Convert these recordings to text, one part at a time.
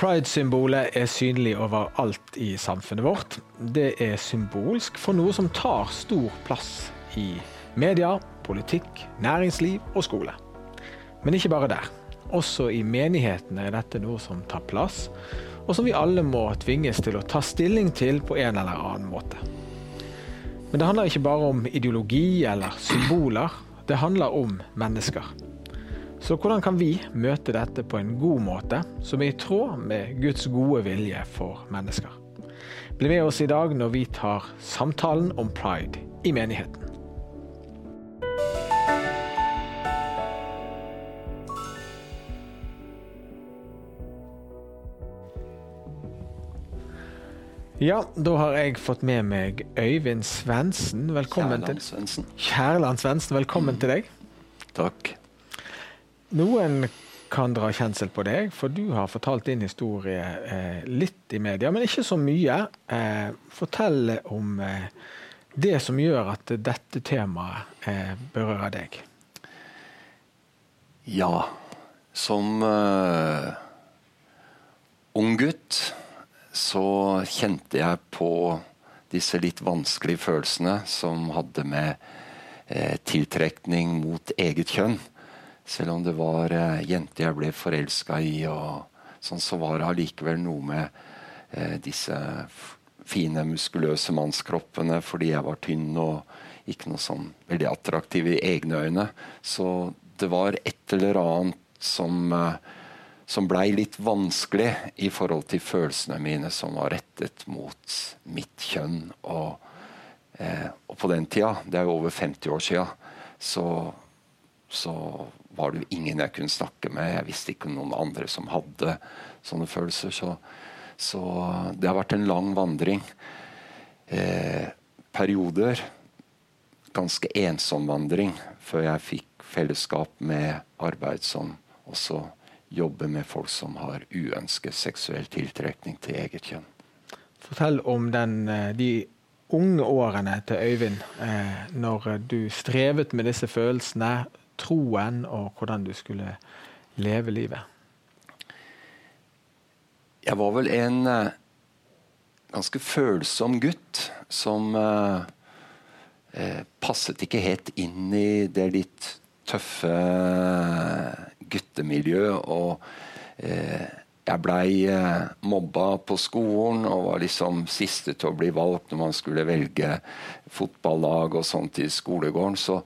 Pride-symbolet er synlig overalt i samfunnet vårt. Det er symbolsk for noe som tar stor plass i media, politikk, næringsliv og skole. Men ikke bare der. Også i menighetene er dette noe som tar plass, og som vi alle må tvinges til å ta stilling til på en eller annen måte. Men det handler ikke bare om ideologi eller symboler. Det handler om mennesker. Så hvordan kan vi møte dette på en god måte, som er i tråd med Guds gode vilje for mennesker? Bli med oss i dag når vi tar samtalen om pride i menigheten. Ja, da har jeg fått med meg Øyvind Svendsen. Velkommen Kjærland Svendsen. Kjærland Svendsen, velkommen til deg. Takk. Noen kan dra kjensel på deg, for du har fortalt din historie eh, litt i media, men ikke så mye. Eh, fortell om eh, det som gjør at dette temaet eh, berører deg. Ja, som uh, ung gutt så kjente jeg på disse litt vanskelige følelsene som hadde med eh, tiltrekning mot eget kjønn. Selv om det var eh, jenter jeg ble forelska i, sånn, så var det allikevel noe med eh, disse fine, muskuløse mannskroppene fordi jeg var tynn og ikke noe sånn veldig attraktiv i egne øyne. Så det var et eller annet som eh, som blei litt vanskelig i forhold til følelsene mine som var rettet mot mitt kjønn. Og, eh, og på den tida, det er jo over 50 år sia, så, så, var det ingen jeg kunne snakke med. Jeg visste ikke noen andre som hadde sånne følelser. Så, så det har vært en lang vandring. Eh, perioder. Ganske ensom vandring før jeg fikk fellesskap med arbeid som også jobbe med folk som har uønsket seksuell tiltrekning til eget kjønn. Fortell om den, eh, de unge årene til Øyvind, eh, når du strevet med disse følelsene, troen og hvordan du skulle leve livet. Jeg var vel en eh, ganske følsom gutt som passet ikke helt inn i det litt tøffe guttemiljøet. Og eh, jeg blei eh, mobba på skolen og var liksom siste til å bli valgt når man skulle velge fotballag og sånt i skolegården. Så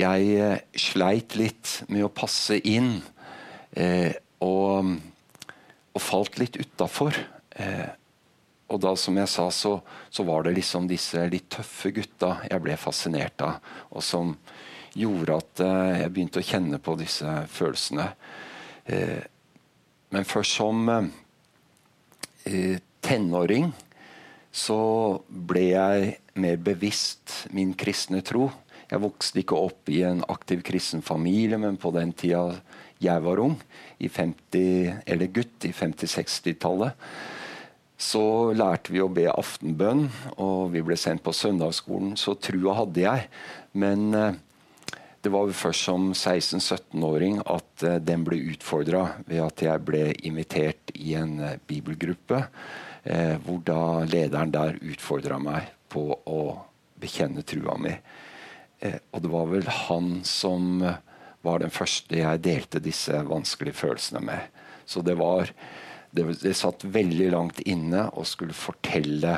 jeg eh, sleit litt med å passe inn. Eh, og, og, falt litt utafor. Eh, og da, som jeg sa, så, så, var det liksom disse litt tøffe gutta jeg ble fascinert av. Og som gjorde at eh, jeg begynte å kjenne på disse følelsene. Eh, men først som eh, tenåring så ble jeg mer bevisst min kristne tro. Jeg vokste ikke opp i en aktiv kristen familie, men på den tida jeg var ung, i 50, eller gutt, i 50-60-tallet, så lærte vi å be aftenbønn, og vi ble sendt på søndagsskolen. Så trua hadde jeg. Men det var først som 16-17-åring at uh, den ble utfordra ved at jeg ble invitert i en uh, bibelgruppe, hvor da lederen der utfordra meg på å bekjenne trua mi. Og det var vel han som var den første jeg delte disse vanskelige følelsene med. Så det var det, det satt veldig langt inne å skulle fortelle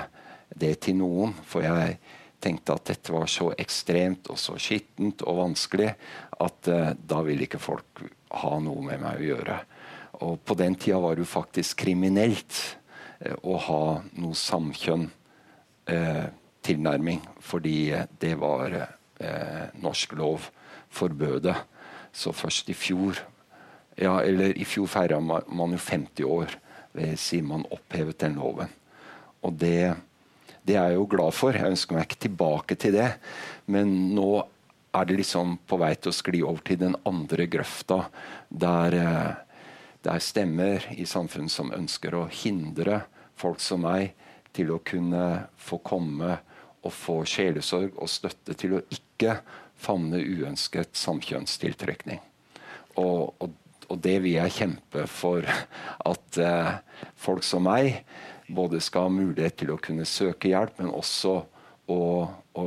det til noen. For jeg tenkte at dette var så ekstremt og så skittent og vanskelig at eh, da ville ikke folk ha noe med meg å gjøre. Og på den tida var det jo faktisk kriminelt eh, å ha noe samkjønn eh, tilnærming, fordi det var norsk lov forbød det. Så først i fjor ja, eller i fjor feira man jo 50 år ved siden man opphevet den loven. Og det det er jeg jo glad for. Jeg ønsker meg ikke tilbake til det. Men nå er det liksom på vei til å skli over til den andre grøfta, der eh, det er stemmer i samfunnet som ønsker å hindre folk som meg til å kunne få komme og få sjelesorg og støtte til å ikke favne uønsket samkjønnstiltrekning. Og, og, og det vil jeg kjempe for at eh, folk som meg både skal ha mulighet til å kunne søke hjelp, men også å, å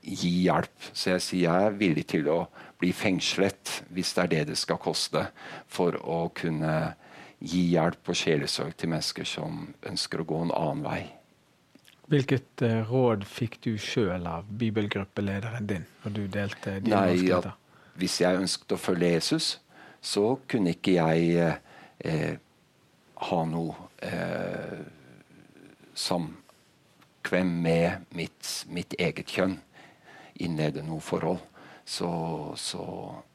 gi hjelp. Så jeg sier jeg er villig til å bli fengslet, hvis det er det det skal koste, for å kunne gi hjelp og sjelesorg til mennesker som ønsker å gå en annen vei. Hvilket uh, råd fikk du sjøl av bibelgruppelederen din når du delte dine Nei, ja, Hvis jeg ønsket å følge Jesus, så kunne ikke jeg eh, eh ha noe eh, samkvem med mitt, mitt, eget kjønn. Innlede noe forhold. Så, så,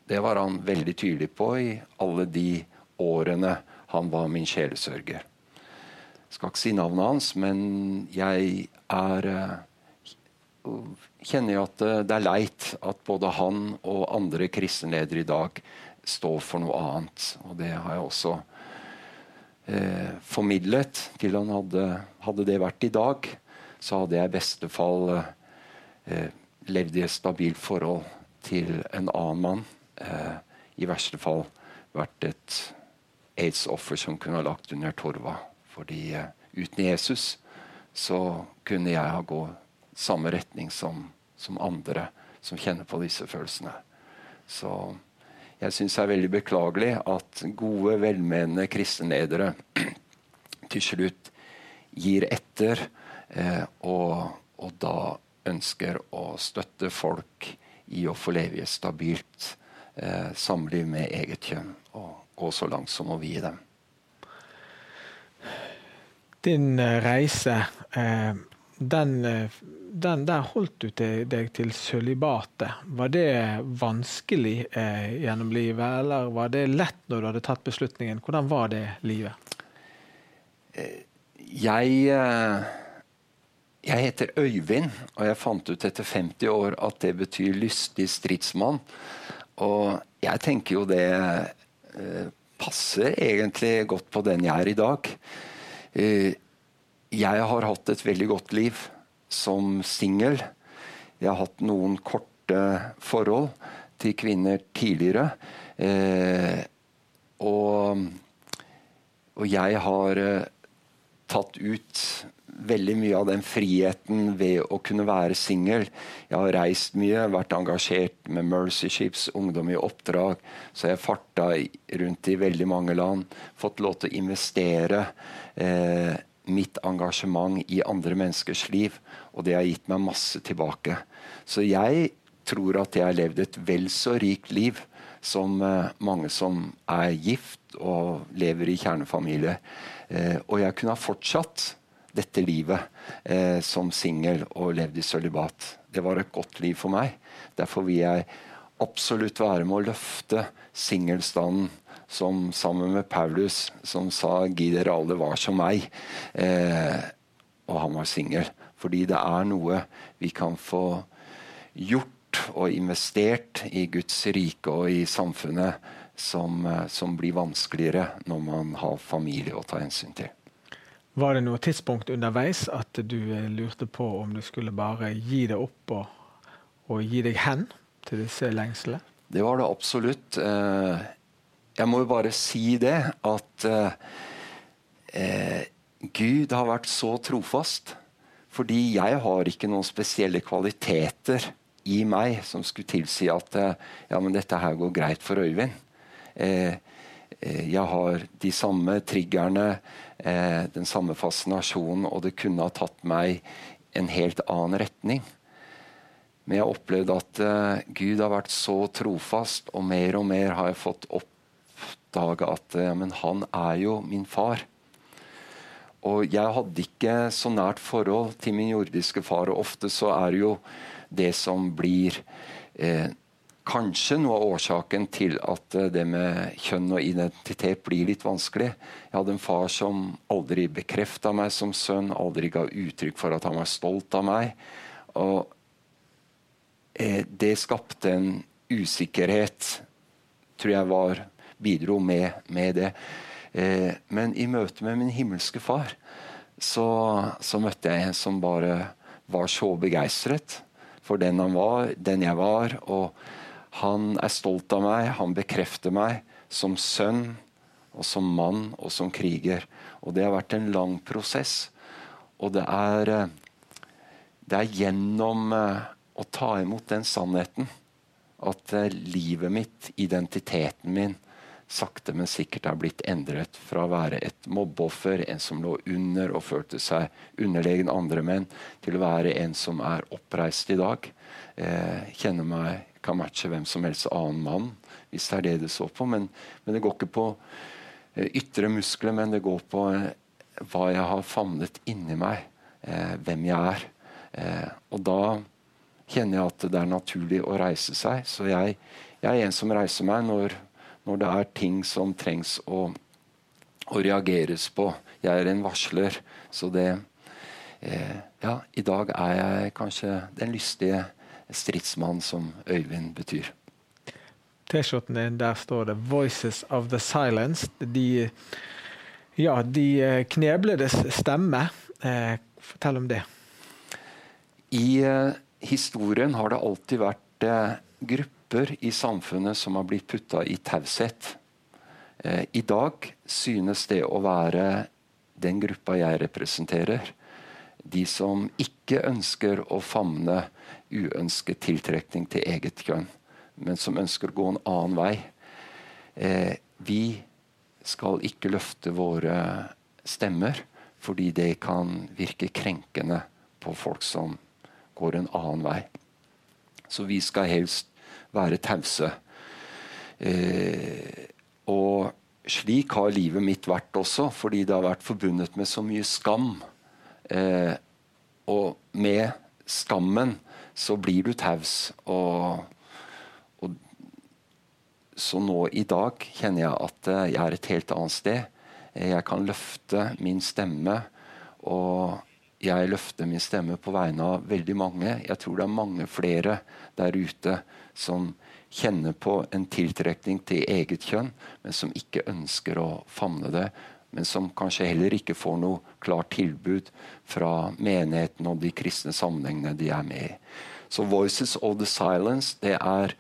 det var han veldig tydelig på i alle de årene han var min sjelesørger skal ikke si navnet hans, men jeg er uh, kjenner jeg at det er leit at både han og andre kristenledere i dag står for noe annet. Og det har jeg også eh, formidlet til han. Hadde, hadde, det vært i dag, så hadde jeg i beste fall eh, levd i et stabilt forhold til en annen mann. Eh, I verste fall vært et aids-offer som kunne ha lagt under torva. Fordi uh, uten Jesus så kunne jeg ha gått samme retning som, som, andre som kjenner på disse følelsene. Så jeg syns det er veldig beklagelig at gode, velmenende kristenledere til slutt gir etter eh, og, og, da ønsker å støtte folk i å få leve i et stabilt eh, samliv med eget kjønn og gå så langt som å vie dem din eh, reise, eh, den, eh, den, der holdt du deg til sølibatet. Var det vanskelig gjennom livet, eller var det lett når du hadde tatt beslutningen? Hvordan var det livet? Jeg, jeg heter Øyvind, og jeg fant ut etter 50 år at det betyr lystig stridsmann. Og jeg tenker jo det passer egentlig godt på den jeg er i dag. Eh, jeg har hatt et veldig godt liv som singel. Jeg har hatt noen korte forhold til kvinner tidligere. Eh, og, og, jeg har eh, tatt ut veldig mye av den friheten ved å kunne være singel. Jeg har reist mye, vært engasjert med Mercy Ships, ungdom i oppdrag. Så jeg har farta rundt i veldig mange land. Fått lov til å investere eh, mitt engasjement i andre menneskers liv. Og det har gitt meg masse tilbake. Så jeg tror at jeg har levd et vel så rikt liv som eh, mange som er gift og lever i kjernefamilie. Eh, og jeg kunne ha fortsatt dette livet eh, som singel og levd i sølibat. Det var et godt liv for meg. Derfor vil jeg absolutt være med å løfte singelstanden som sammen med Paulus, som sa 'gi dere alle var som meg', eh, og han var singel. Fordi det er noe vi kan få gjort og investert i Guds rike og i samfunnet som, eh, som blir vanskeligere når man har familie å ta hensyn til. Var det noe tidspunkt underveis at du eh, lurte på om du skulle bare gi det opp og, og gi deg hen til disse lengslene? Det var det absolutt. Eh, jeg må jo bare si det at eh, Gud har vært så trofast. Fordi jeg har ikke noen spesielle kvaliteter i meg som skulle tilsi at ja, men dette her går greit for Øyvind. jeg har de samme triggerne eh, den samme fascinasjonen, og det kunne ha tatt meg en helt annen retning. Men jeg har opplevd at eh, Gud har vært så trofast, og mer og mer har jeg fått oppdage at ja, men han er jo min far. Og jeg hadde ikke så nært forhold til min jordiske far, og ofte så er det jo det som blir eh, kanskje noe av årsaken til at eh, det med kjønn og identitet blir litt vanskelig. Jeg hadde en far som aldri bekrefta meg som sønn, aldri ga uttrykk for at han var stolt av meg. Og eh, det skapte en usikkerhet, tror jeg var bidro med, med det. Eh, men i møte med min himmelske far så, så møtte jeg en som bare var så begeistret for den han var, den jeg var. og han er stolt av meg, han bekrefter meg som sønn og som mann og som kriger. Og det har vært en lang prosess. Og det er, eh, det er gjennom eh, å ta imot den sannheten at eh, livet mitt, identiteten min, sakte, men sikkert er blitt endret fra å være et mobbeoffer, en som lå under og følte seg underlegen andre menn, til å være en som er oppreist i dag. Eh, kjenner meg, kan matche hvem som helst annen mann, hvis det er det det står på. Men, men det går ikke på eh, ytre muskler, men det går på eh, hva jeg har famnet inni meg. Eh, hvem jeg er. Eh, og da kjenner jeg at det er naturlig å reise seg. Så jeg, jeg er en som reiser meg når når det er ting som trengs å, å reageres på. Jeg er en varsler, så det eh, Ja, i dag er jeg kanskje den lystige stridsmann som Øyvind betyr. T-skjorten din, der står det 'Voices of the Silence'. De, ja, de eh, knebledes stemme. Eh, fortell om det. I eh, historien har det alltid vært eh, grupper grupper i samfunnet som har blitt putta i taushet. Eh, I dag synes det å være den gruppa jeg representerer. De som ikke ønsker å famne uønsket tiltrekning til eget kjønn, men som ønsker å gå en annen vei. Eh, vi skal ikke løfte våre stemmer fordi det kan virke krenkende på folk som går en annen vei. Så vi skal helst være tause. Eh, og slik har livet mitt vært også, fordi det har vært forbundet med så mye skam. Eh, og med skammen så blir du taus. Og, og, så nå i dag kjenner jeg at eh, jeg er et helt annet sted. Eh, jeg kan løfte min stemme. Og jeg løfter min stemme på vegne av veldig mange. Jeg tror det er mange flere der ute som kjenner på en tiltrekning til eget kjønn, men som ikke ønsker å famne det. Men som kanskje heller ikke får noe klart tilbud fra menigheten og de kristne sammenhengene de er med i. Så 'Voices of the Silence' det er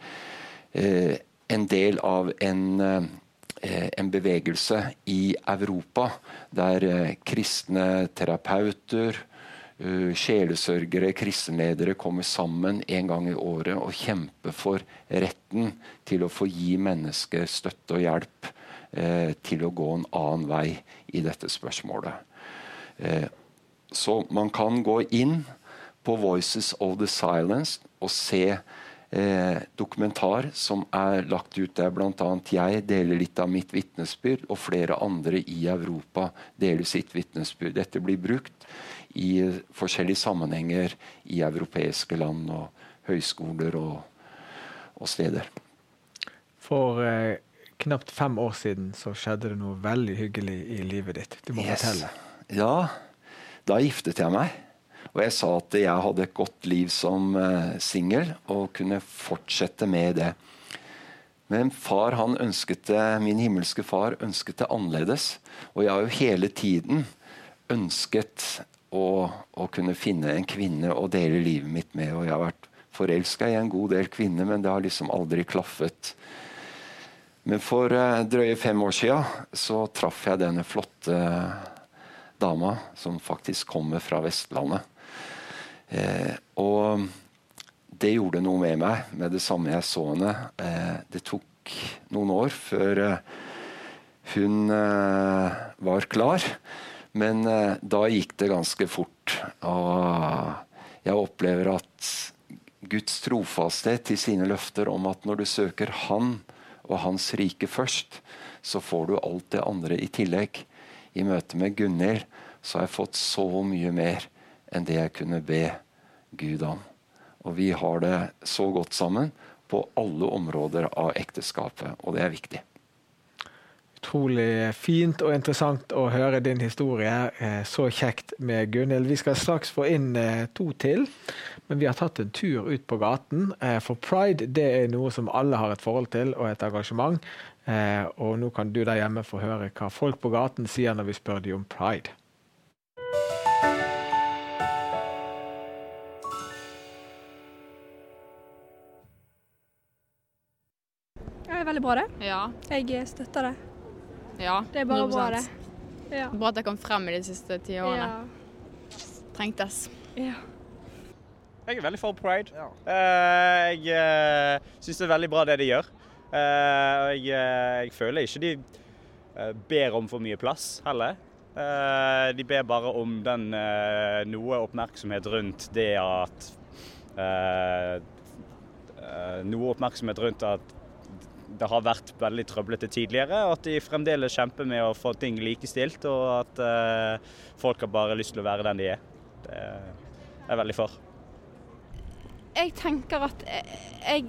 eh, en del av en, eh, en bevegelse i Europa der eh, kristne terapeuter, uh, sjelesørgere, kristenledere kommer sammen en gang i året og kjemper for retten til å få gi mennesker støtte og hjelp uh, til å gå en annen vei i dette spørsmålet. Uh, så man kan gå inn på Voices of the Silence og se Eh, dokumentar som er lagt ut der bl.a. jeg deler litt av mitt vitnesbyrd, og flere andre i Europa deler sitt vitnesbyrd. Dette blir brukt i forskjellige sammenhenger i europeiske land og høyskoler og, og steder. For eh, knapt fem år siden så skjedde det noe veldig hyggelig i livet ditt. Du må yes. fortelle. Ja, da giftet jeg meg. Og jeg sa at jeg hadde et godt liv som uh, singel og kunne fortsette med det. Men far, han ønsket det, min himmelske far ønsket det annerledes. Og jeg har jo hele tiden ønsket å, å, kunne finne en kvinne å dele livet mitt med. Og jeg har vært forelska i en god del kvinner, men det har liksom aldri klaffet. Men for eh, drøye fem år sia så traff jeg denne flotte dama som faktisk kommer fra Vestlandet. Eh, og det gjorde noe med meg med det samme jeg så henne. Eh, det tok noen år før eh, hun eh, var klar. Men eh, da gikk det ganske fort. Og jeg opplever at Guds trofasthet til sine løfter om at når du søker Han og Hans rike først, så får du alt det andre i tillegg. I møte med Gunhild så har jeg fått så mye mer enn det jeg kunne be Gud om. Og vi har det så godt sammen på alle områder av ekteskapet, og det er viktig utrolig fint og interessant å høre din historie. Eh, så kjekt med Gunhild. Vi skal straks få inn eh, to til, men vi har tatt en tur ut på gaten. Eh, for pride det er noe som alle har et forhold til og et engasjement. Og nå kan du der hjemme få høre hva folk på gaten sier når vi spør dem om pride. Det er veldig bra, det. Ja. Jeg støtter det. Ja Det er bare 100%. bra, det. Ja. Bra at det kom frem i de siste ti årene. Ja. Trengtes. ja. Jeg er veldig for pride. Eh, jeg uh, syns det er veldig bra det de gjør. Eh, og jeg, eh, jeg føler ikke de eh, ber om for mye plass heller. Eh, de ber bare om den eh, noe oppmerksomhet rundt det at eh, eh, Noe oppmerksomhet rundt at det har vært veldig trøblete tidligere, og at de fremdeles kjemper med å få ting likestilt, og at eh, folk har bare lyst til å være den de er. Det er jeg veldig for. Jeg tenker at jeg, jeg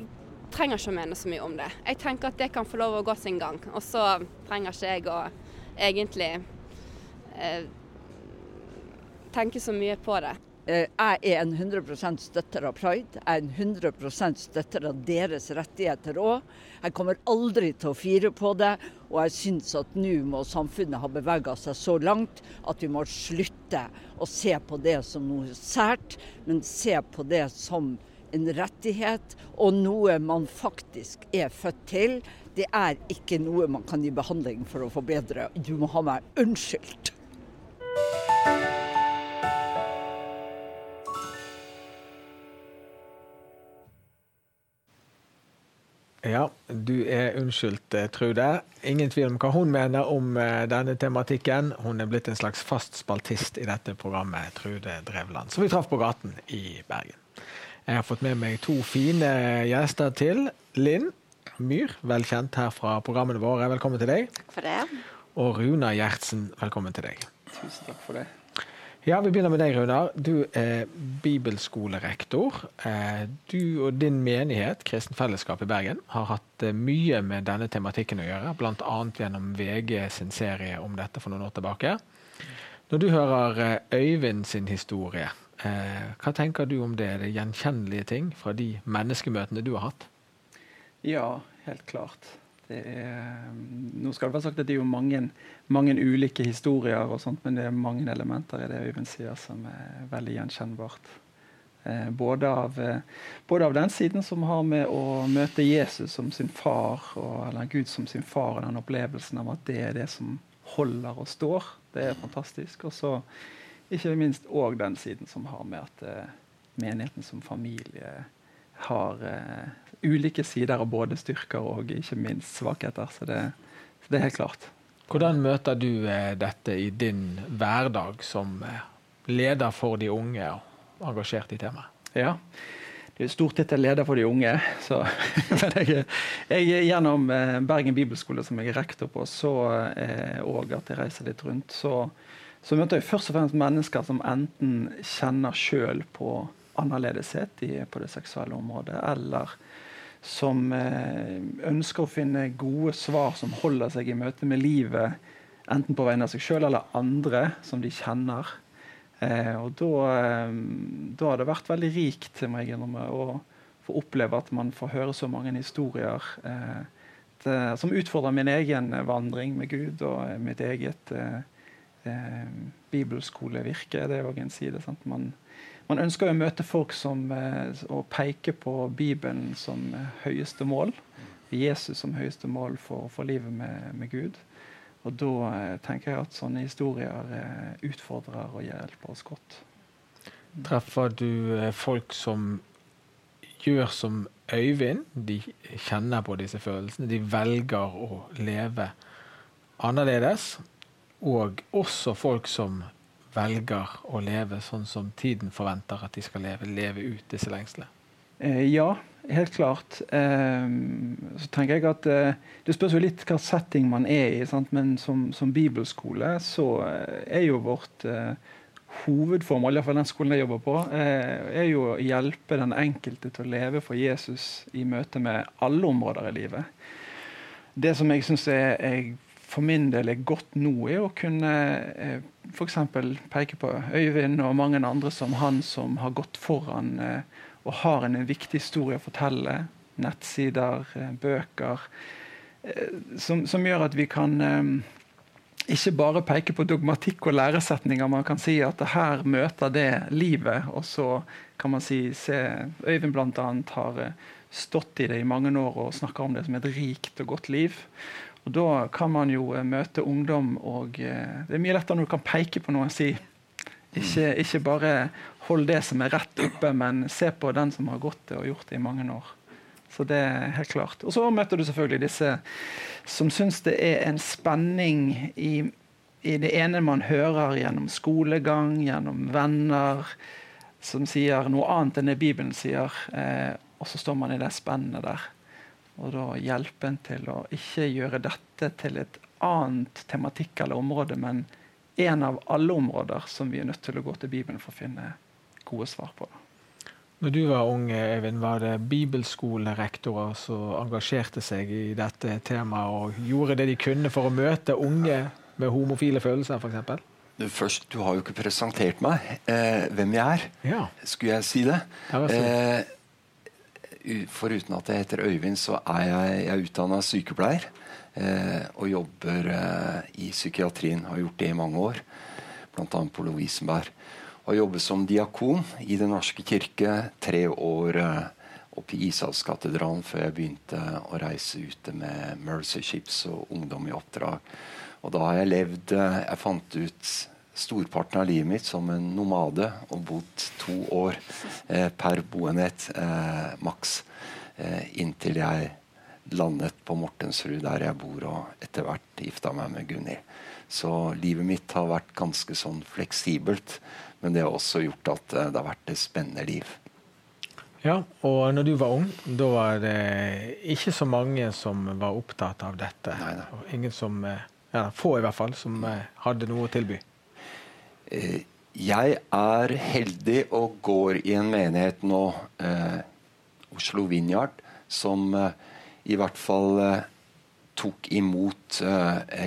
trenger ikke å mene så mye om det. Jeg tenker at det kan få lov å gå sin gang. Og så trenger ikke jeg å egentlig eh, tenke så mye på det. Eh, Jeg er en 100 støtter av pride. Jeg er en 100% støtter av deres rettigheter òg. Jeg kommer aldri til å fire på det. Og jeg syns at nå må samfunnet ha bevega seg så langt at vi må slutte å se på det som noe sært, men se på det som en rettighet og noe man faktisk er født til. Det er ikke noe man kan gi behandling for å forbedre. Du må ha meg unnskyldt. Ja, du er unnskyldt, eh, Trude. Ingen tvil om hva hun mener om eh, denne tematikken. Hun er blitt en slags fast spaltist i dette programmet, Trude Drevland, som vi traff på gaten i Bergen. Jeg har fått med meg to fine gjester til. Linn Myhr, velkjent her fra programmene våre, velkommen til deg. Takk for det. Og Runa Gjertsen, velkommen til deg. Tusen takk for det. Ja, Vi begynner med deg, Runar. Du er bibelskolerektor. Eh, Du og din menighet, Kristen Fellesskap i Bergen, har hatt eh, mye med denne tematikken å gjøre, bl.a. gjennom VG sin serie om dette for noen år tilbake. Når du hører eh, Øyvind sin historie, hva tenker du om det? Er det gjenkjennelige ting fra de menneskemøtene du har hatt? Ja, helt klart. Er, nå skal det være sagt at det er jo mange, mange ulike historier, og sånt, men det er mange elementer i det Øyvind sier som er veldig gjenkjennbart. Eh, både, av, eh, både av den siden som har med å møte Jesus som sin far, og, eller Gud som sin far, og den opplevelsen av at det er det som holder og står. Det er fantastisk. Og så ikke minst òg den siden som har med at eh, menigheten som familie har uh, ulike sider av både styrker og ikke minst svakheter. Så det, så det er helt klart. Hvordan møter du uh, dette i din hverdag som eh, leder for de unge og engasjert i temaet? Ja. Det er stort tittel leder for de unge. Så, men jeg, jeg, gjennom Bergen bibelskole, som jeg er rektor på, så, og at jeg reiser litt rundt, så, så møter jeg først og fremst mennesker som enten kjenner sjøl på annerledeshet i, på det seksuelle området, eller som eh, ønsker å finne gode svar som holder seg i møte med livet, enten på vegne av seg sjøl eller andre som de kjenner. Eh, og da, eh, da har det vært veldig rikt må jeg innrømme, å få oppleve at man får høre så mange historier det, som utfordrer min egen vandring med Gud og mitt eget bibelskolevirke. Det er òg en side. sant? Man, man ønsker å møte folk som eh, og peke på Bibelen som eh, høyeste mål. Jesus som høyeste mål for, for livet med, med Gud. Og da eh, tenker jeg at sånne historier utfordrer og hjelper oss godt. Treffer du folk som gjør som Øyvind? De kjenner på disse følelsene. De velger å leve annerledes. Og også folk som velger å leve sånn som tiden forventer at de skal leve. Leve ut disse lengslene. Eh, ja, helt klart. Eh, så tenker jeg at eh, Det spørs jo litt hva setting man er i. Sant? Men som, som bibelskole så eh, er jo vårt hovedformål, iallfall den skolen jeg jobber på, er jo å hjelpe den enkelte til å leve for Jesus i møte med alle områder i livet. Det som jeg syns er, er for min del er godt nå, er å kunne eh, f.eks. peke på Øyvind og mange andre som han som har gått foran eh, og har en, en viktig historie å fortelle. Nettsider, eh, bøker. Eh, som, som, gjør at vi kan, eh, ikke bare peke på dogmatikk og læresetninger. Man kan si at her møter det livet. Og så kan man si se Øyvind bl.a. har eh, stått i det i mange år og snakker om det som et rikt og godt liv. Og Da kan man jo eh, møte ungdom, og eh, det er mye lettere når du kan peke på noe og si ikke, ikke bare hold det som er rett oppe, men se på den som har gått det og gjort det i mange år. Så det er helt klart. Og så møter du selvfølgelig disse som syns det er en spenning i, i, det ene man hører gjennom skolegang, gjennom venner, som sier noe annet enn det Bibelen sier. Eh, og så står man i det spennet der. Og da hjelpe en til å ikke gjøre dette til et annet tematikk eller område, men en av alle områder som vi er nødt til å gå til Bibelen for å finne gode svar på. Når du var ung, Eivind, var det bibelskolerektorer som engasjerte seg i dette temaet og gjorde det de kunne for å møte unge med homofile følelser, f.eks.? Først, Du har jo ikke presentert meg eh, hvem jeg er. Ja. Skulle jeg si det? Ja, eh, Foruten at jeg heter Øyvind, så er jeg, jeg utdanna sykepleier. Eh, og jobber eh, i psykiatrien. Har gjort det i mange år. Bl.a. på Lovisenberg har jobbet som diakon i Den norske kirke tre år eh, oppe i Ishavskatedralen før jeg begynte å reise ute med Mercy Ships og ungdom i oppdrag. Og da har jeg levd eh, Jeg fant ut storparten av livet mitt som en nomade og bodd to år eh, per boenhet eh, maks. Eh, inntil jeg landet på Mortensrud, der jeg bor, og etter hvert gifta meg med Gunhild. Så livet mitt har vært ganske sånn fleksibelt. Men det har også gjort at eh, det har vært et spennende liv. Ja, og når du var ung, da var det ikke så mange som var opptatt av dette. Nei, nei. Ingen som, eh, ja, Få i hvert fall, som eh, hadde noe å tilby. Jeg er heldig og går i en menighet nå, eh, Oslo Vinjard, som eh, i hvert fall eh, tok imot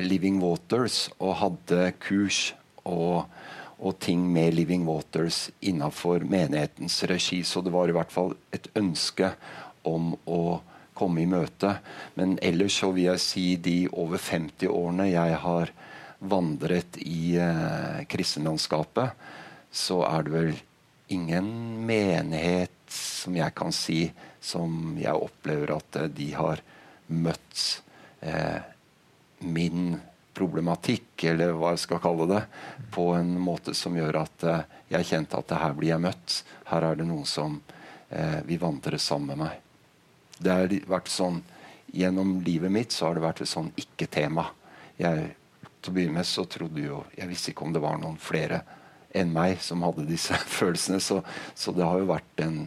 Living Waters og hadde kurs og og ting med Living Waters innafor menighetens regi. Så det var i hvert fall et ønske om å komme i møte. Men ellers så vil jeg si de over 50 årene jeg har vandret i eh, kristenlandskapet, så er det vel ingen menighet som jeg kan si som jeg opplever at eh, de har møtt eh, min problematikk, eller hva jeg skal kalle det, på en måte som gjør at eh, jeg kjente at her blir jeg møtt. Her er det noen som eh, vil vandre sammen med meg. Det har vært sånn Gjennom livet mitt så har det vært et sånn ikke-tema. Jeg til å begynne med så trodde jo Jeg visste ikke om det var noen flere enn meg som hadde disse følelsene. Så, så det har jo vært en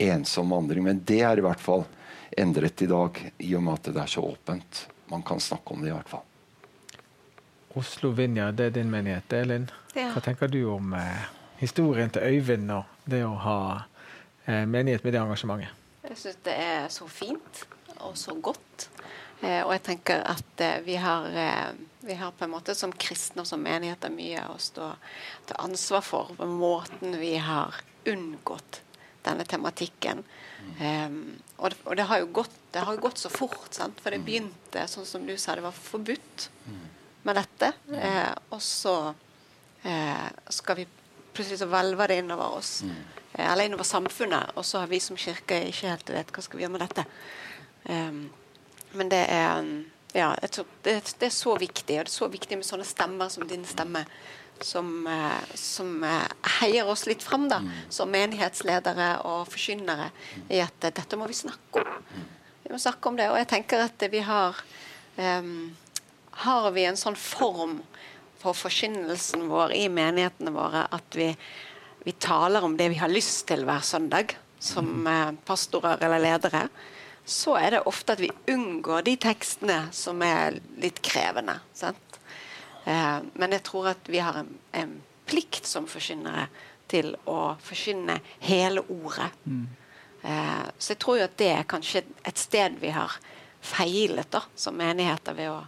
ensom vandring. Men det er i hvert fall endret i dag, i og med at det er så åpent. Man kan snakke om det i hvert fall. Oslo Vinja, det er din menighet. Elin, ja. hva tenker du om eh, historien til Øyvind og det å ha eh, menighet med det engasjementet? Jeg syns det er så fint og så godt. Eh, og jeg tenker at eh, vi har, eh, vi, har, på en måte som kristne og som menigheter mye å stå til ansvar for på måten vi har unngått denne tematikken. Um, og, det, og det, har jo gått, det har gått så fort, sant? for det begynte sånn som du sa, det var forbudt. Mm med dette. Eh, og så eh, skal vi plutselig så hvelve det innover oss. Mm. Eh, eller innover samfunnet. Og så har vi som kirke ikke helt vet hva skal vi gjøre med dette. Um, men det er ja, det, det, er så viktig, og det er så viktig med sånne stemmer som din stemme. Som, eh, som eh, heier oss litt fram da, mm. som menighetsledere og forkynnere i at eh, dette må vi snakke om. Mm. Vi må snakke om det, og jeg tenker at vi har um, har vi en sånn form for forkynnelsen vår i menighetene våre at vi, vi, taler om det vi har lyst til hver søndag, som eh, pastorer eller ledere, så er det ofte at vi unngår de tekstene som er litt krevende. Eh, men jeg tror at vi har en, en plikt som forkynnere til å forkynne hele ordet. Mm. Eh, så jeg tror jo at det er kanskje et sted vi har feilet da, som menigheter ved å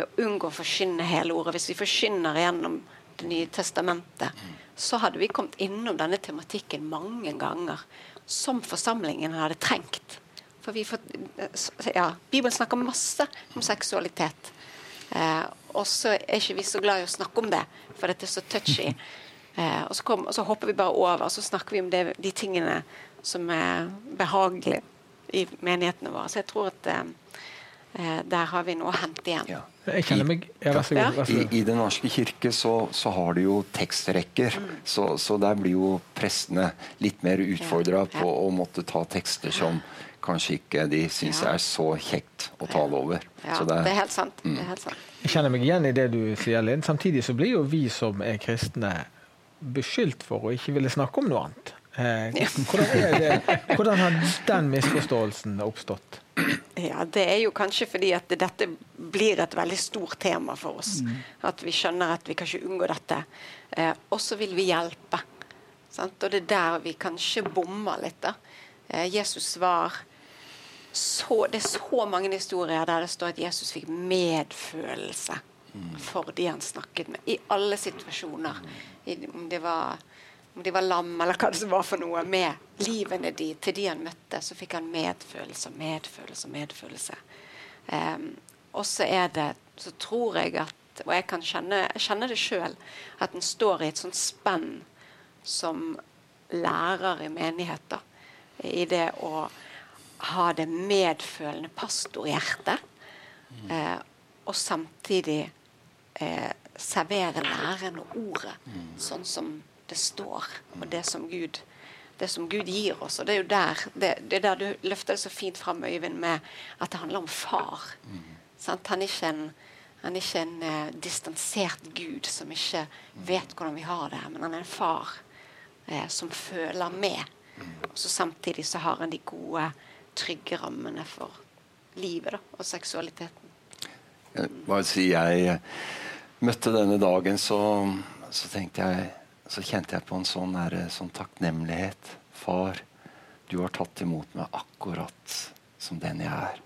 ved å unngå å forkynne hele ordet. Hvis vi forkynner gjennom Det nye testamentet, så hadde vi kommet innom denne tematikken mange ganger som forsamlingen hadde trengt. For vi får, ja, Bibelen snakker masse om seksualitet. Eh, og så er ikke vi så glad i å snakke om det, for dette er så touchy. Eh, og, så kom, og, så hopper vi bare over, og så snakker vi om det, de tingene som er behagelige i menighetene våre. Så jeg tror at eh, eh der har vi noe å hente igjen. Ja. Jeg kjenner meg ja, vær så god. Vær så god. I, I, Den norske kirke så, så har de jo tekstrekker, mm. så, så, der blir jo prestene litt mer utfordra ja. på å måtte ta tekster som kanskje ikke de syns er så kjekt å tale over. Ja, det, er, det, er helt sant. Mm. det er helt sant. Jeg kjenner meg igjen i det du sier, Linn. Samtidig så blir jo vi som er kristne beskyldt for å ikke ville snakke om noe annet. Eh, hvordan, hvordan, har den misforståelsen oppstått? Ja, Det er jo kanskje fordi at dette blir et veldig stort tema for oss. Mm. At vi skjønner at vi kan ikke unngå dette. Eh, og så vil vi hjelpe. Sant? Og det er der vi kanskje bommer litt. da. Eh, Jesus svar så, Det er så mange historier der det står at Jesus fikk medfølelse mm. for de han snakket med. I alle situasjoner. I, om det var om de var lam eller hva det var for noe, med livene de, til de han møtte, så fikk han medfølelse og medfølelse og medfølelse. Um, og så er det Så tror jeg at Og jeg kan kjenne, jeg kjenner det sjøl, at en står i et sånt spenn som lærer i menigheter. I det å ha det medfølende pastorhjertet. Eh, og samtidig eh, servere læren og ordet sånn som det står, og det som Gud, det som Gud gir oss. Og det er jo der, det, det er der du løfter det så fint fram, Øyvind, med at det handler om far. Mm. Han er ikke en, han er ikke en eh, distansert Gud som ikke vet hvordan vi har det, men han er en far eh, som føler med. Og så Samtidig så har han de gode, trygge rammene for livet da, og seksualiteten. Jeg bare si jeg møtte denne dagen, så, så jeg så kjente jeg på en sånn, der, sånn takknemlighet. Far, du har tatt imot meg akkurat som den jeg er.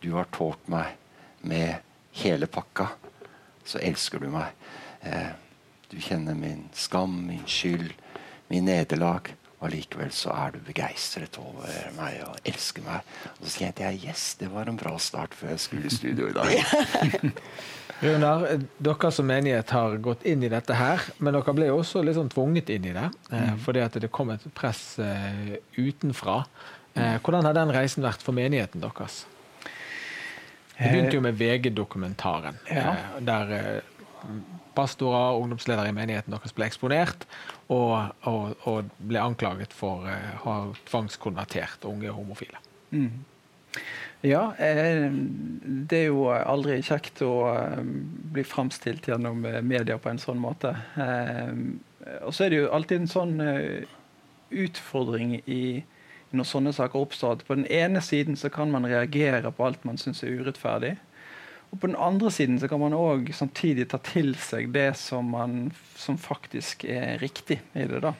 Du har tålt meg med hele pakka. Så elsker du meg. Eh, du kjenner min skam, min skyld, min nederlag. Allikevel så er du begeistret over meg og elsker meg. Og så tenkte jeg yes, det var en bra start før jeg skulle i studio i dag. Runar, dere som menighet har gått inn i dette her, men dere ble også litt sånn tvunget inn i det. Eh, mm. Fordi at det kom et press eh, utenfra. Eh, hvordan har den reisen vært for menigheten deres? Det begynte jo med VG-dokumentaren, ja. Eh, der eh, pastorer og ungdomsledere i menigheten deres ble eksponert og, og, og ble anklaget for å å ha tvangskonvertert unge homofile. Mm. Ja, eh, det er jo aldri kjekt å eh, bli framstilt gjennom eh, media på en sånn måte. Og så er det jo alltid en sånn utfordring i når sånne saker oppstår. På den ene siden så kan man reagere på alt man syns er urettferdig. Og på den andre siden så kan man òg samtidig ta til seg det som, man, som faktisk er riktig i det. da.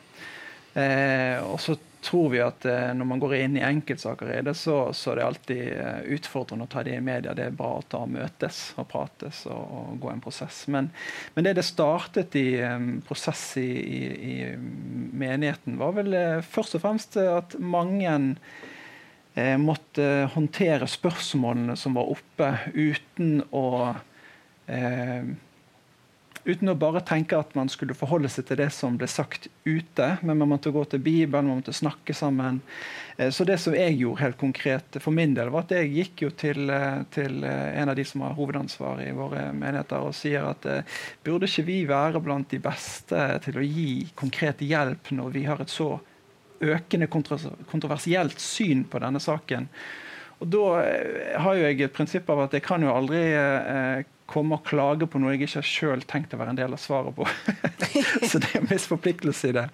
Eh, og så tror vi at eh, når man går inn i enkeltsaker i det, så, så er det alltid eh, utfordrende å ta det i media. Det er bra å ta møtes og prates og, og gå en prosess. Men, men, det det startet i um, prosess i, i, i, menigheten, var vel uh, først og fremst at mange måtte håndtere spørsmålene som var oppe, uten å uh, uten å bare tenke at man skulle forholde seg til det som ble sagt ute. Men man måtte gå til Bibelen, man måtte snakke sammen. Eh, så det som jeg gjorde helt konkret for min del, var at jeg gikk jo til, eh, til eh, en av de som har hovedansvar i våre menigheter, og sier at burde ikke vi være blant de beste til å gi konkret hjelp når vi har et så økende kontroversielt syn på denne saken? Og Da har jo jeg et prinsipp av at jeg kan jo aldri eh, komme og klage på noe jeg ikke sjøl tenkt å være en del av svaret på. så det er en viss forpliktelse i det.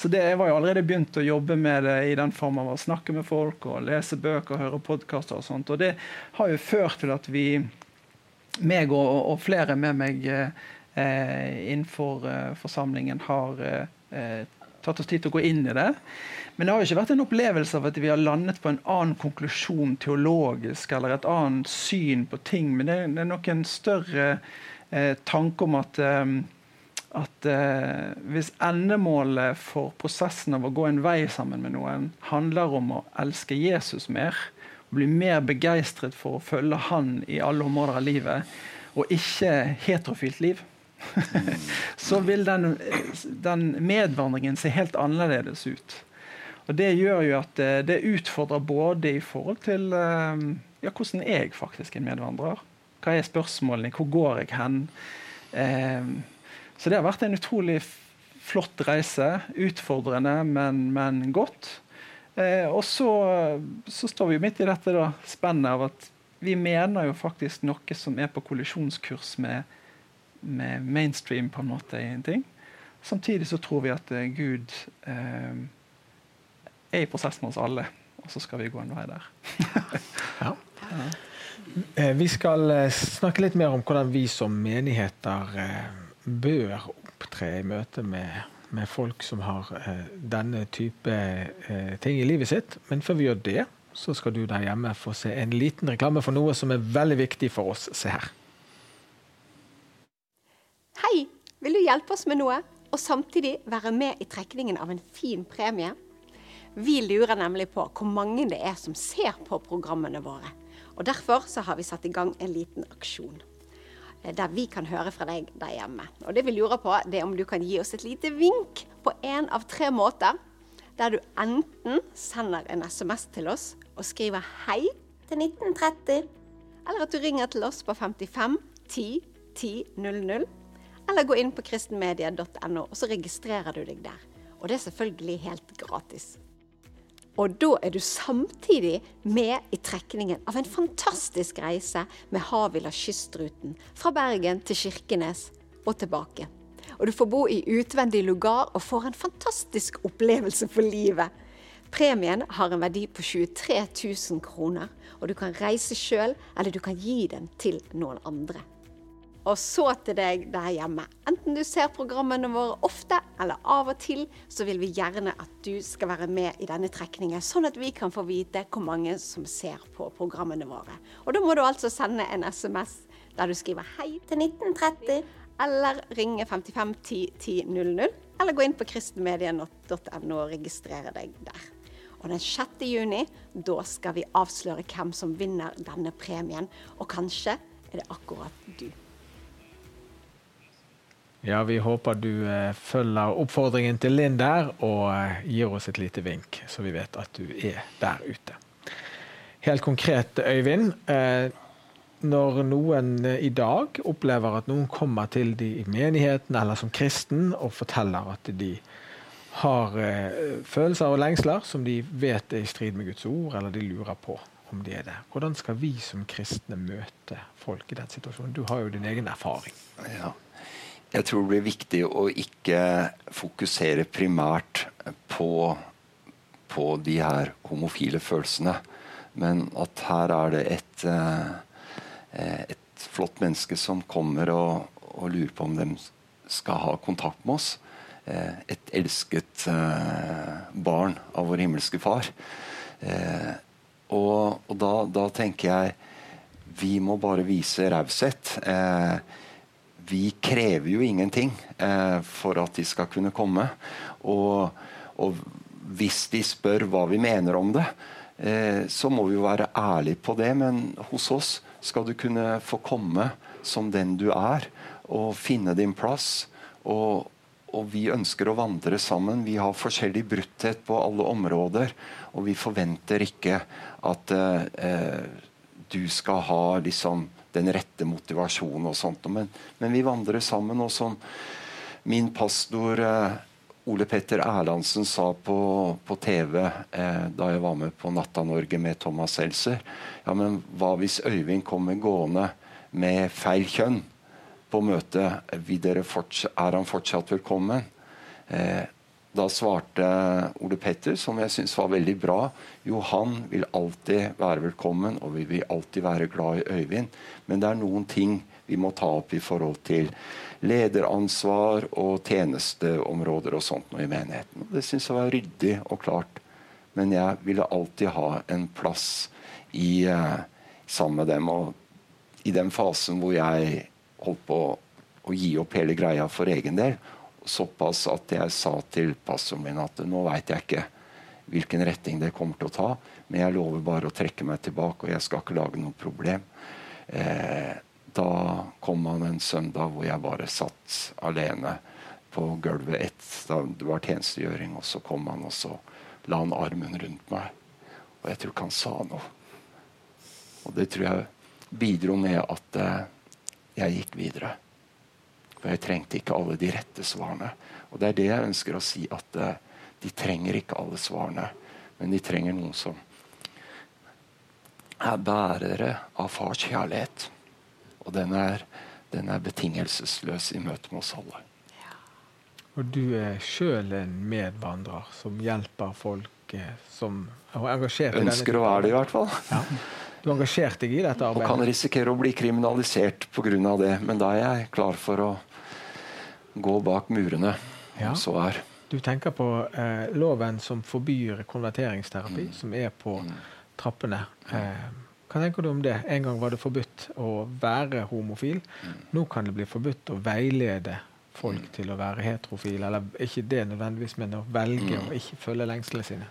Så det, jeg var jo allerede begynt å jobbe med det i den form av å snakke med folk og lese bøker og høre podkaster og sånt. Og det har jo ført til at vi, meg og, og flere med meg eh, innenfor eh, forsamlingen, har eh, tatt oss tid til å gå inn i det. Men det har jo ikke vært en opplevelse av at vi har landet på en annen konklusjon teologisk eller et annet syn på ting. Men det, er nok en større eh, tanke om at, eh, at eh, hvis endemålet for prosessen av å gå en vei sammen med noen handler om å elske Jesus mer, og bli mer begeistret for å følge Han i alle områder av livet, og ikke heterofilt liv, så vil den, den, medvandringen se helt annerledes ut. Og Det gjør jo at det, det utfordrer både i forhold til ja, hvordan jeg faktisk er medvandrer. Hva er spørsmålene? Hvor går jeg hen? Eh, så det har vært en utrolig flott reise. Utfordrende, men, men godt. Eh, og så, så, står vi jo midt i dette da, spennet av at vi mener jo faktisk noe som er på kollisjonskurs med, med mainstream på en måte i en ting. Samtidig så tror vi at uh, Gud uh, er i prosess med oss alle, og så skal vi gå en vei der. ja. Ja. Vi skal snakke litt mer om hvordan vi som menigheter bør opptre i møte med med folk som har eh, denne type eh, ting i livet sitt. Men før vi gjør det, så skal du der hjemme få se en liten reklame for noe som er veldig viktig for oss. Se her. Hei! Vil du hjelpe oss med noe, og samtidig være med i trekningen av en fin premie? Vi lurer nemlig på hvor mange det er som ser på programmene våre. Og Derfor så har vi satt i gang en liten aksjon. Eh, der vi kan høre fra deg der hjemme. Og Det vi lurer på, det er om du kan gi oss et lite vink på én av tre måter. Der du enten sender en SMS til oss og skriver 'hei' til 1930. Eller at du ringer til oss på 55 10 10 00. Eller gå inn på kristenmedia.no, og så registrerer du deg der. Og det er selvfølgelig helt gratis. Og da er du samtidig med i trekningen av en fantastisk reise med Havila kystruten fra Bergen til Kirkenes og tilbake. Og du får bo i utvendig lugar og får en fantastisk opplevelse for livet. Premien har en verdi på 23 000 kroner, og du kan reise sjøl, eller du kan gi den til noen andre. Og så til deg der hjemme. Enten du ser programmene våre ofte eller av og til, så vil vi gjerne at du skal være med i denne trekningen, sånn at vi kan få vite hvor mange som ser på programmene våre. Og da må du altså sende en SMS der du skriver 'hei' til 1930, eller ringe 55 10 10 00, eller gå inn på kristenmedia.no og registrere deg der. Og den 6. juni, da skal vi avsløre hvem som vinner denne premien. Og kanskje er det akkurat du. Ja, vi håper du eh, følger oppfordringen til Linn der, og eh, gir oss et lite vink, så vi vet at du er der ute. Helt konkret, Øyvind. Eh, når noen i dag opplever at noen kommer til de i menigheten eller som kristen og forteller at de har følelser og lengsler som de vet er i strid med Guds ord, eller de lurer på om de er det. Hvordan skal vi som kristne møte folk i den situasjonen? Du har jo din egen erfaring. Ja. Jeg tror det blir viktig å ikke fokusere primært på, på de her homofile følelsene. Men at her er det et, eh, et flott menneske som kommer og, og, lurer på om de skal ha kontakt med oss. Eh, et elsket eh, barn av vår himmelske far. Og, og da, da, tenker jeg vi må bare vise raushet. Vi krever jo ingenting eh, for at de skal kunne komme. Og, og, hvis de spør hva vi mener om det, eh, så må vi jo være ærlige på det. Men hos oss skal du kunne få komme som den du er, og finne din plass. Og, og vi ønsker å vandre sammen. Vi har forskjellig brutthet på alle områder. Og vi forventer ikke at eh, du skal ha liksom den rette motivasjonen og sånt. Men, men vi vandrer sammen. Og som min pastor eh, Ole Petter Erlandsen sa på, på TV eh, da jeg var med på Natta-Norge med Thomas Seltzer ja, men Hva hvis Øyvind kommer gående med feil kjønn på møtet? Er han fortsatt velkommen? Eh, da svarte Ole Petter, som jeg syns var veldig bra, jo, han vil alltid være velkommen, og vi vil alltid være glad i Øyvind. Men det er noen ting vi må ta opp i forhold til lederansvar og tjenesteområder og sånt i menigheten. Det syns jeg var ryddig og klart. Men jeg ville alltid ha en plass i, uh, sammen med dem. Og i den fasen hvor jeg holdt på å gi opp hele greia for egen del, såpass at jeg sa til pastoren min at nå veit jeg ikke hvilken retning det kommer til å ta, men jeg lover bare å trekke meg tilbake, og jeg skal ikke lage noe problem. Eh, da kom han en søndag hvor jeg bare satt alene på gulvet ett, da det var tjenestegjøring, og så kom han og så la han armen rundt meg. Og jeg tror ikke han sa noe. Og det tror jeg bidro med at eh, jeg gikk videre. For jeg trengte ikke alle de rette svarene. Og det er det jeg ønsker å si, at eh, de trenger ikke alle svarene, men de trenger noen som er bærere av fars kjærlighet. Og den er, den er betingelsesløs i møte med oss alle. Og du er sjøl en medvandrer som hjelper folk eh, som er engasjert i denne Ønsker å være det, i hvert fall. Ja. Du engasjerte deg i dette arbeidet? Og kan risikere å bli kriminalisert pga. det. Men da er jeg klar for å gå bak murene, Ja. så er. Du tenker på eh, loven som forbyr konverteringsterapi, Mm. som er på trappene. Eh, hva tenker du om det? En gang var det forbudt å være homofil. Mm. Nå kan det bli forbudt å veilede folk til å være heterofile. Eller ikke det nødvendigvis, men å velge Mm. å ikke følge lengslene sine.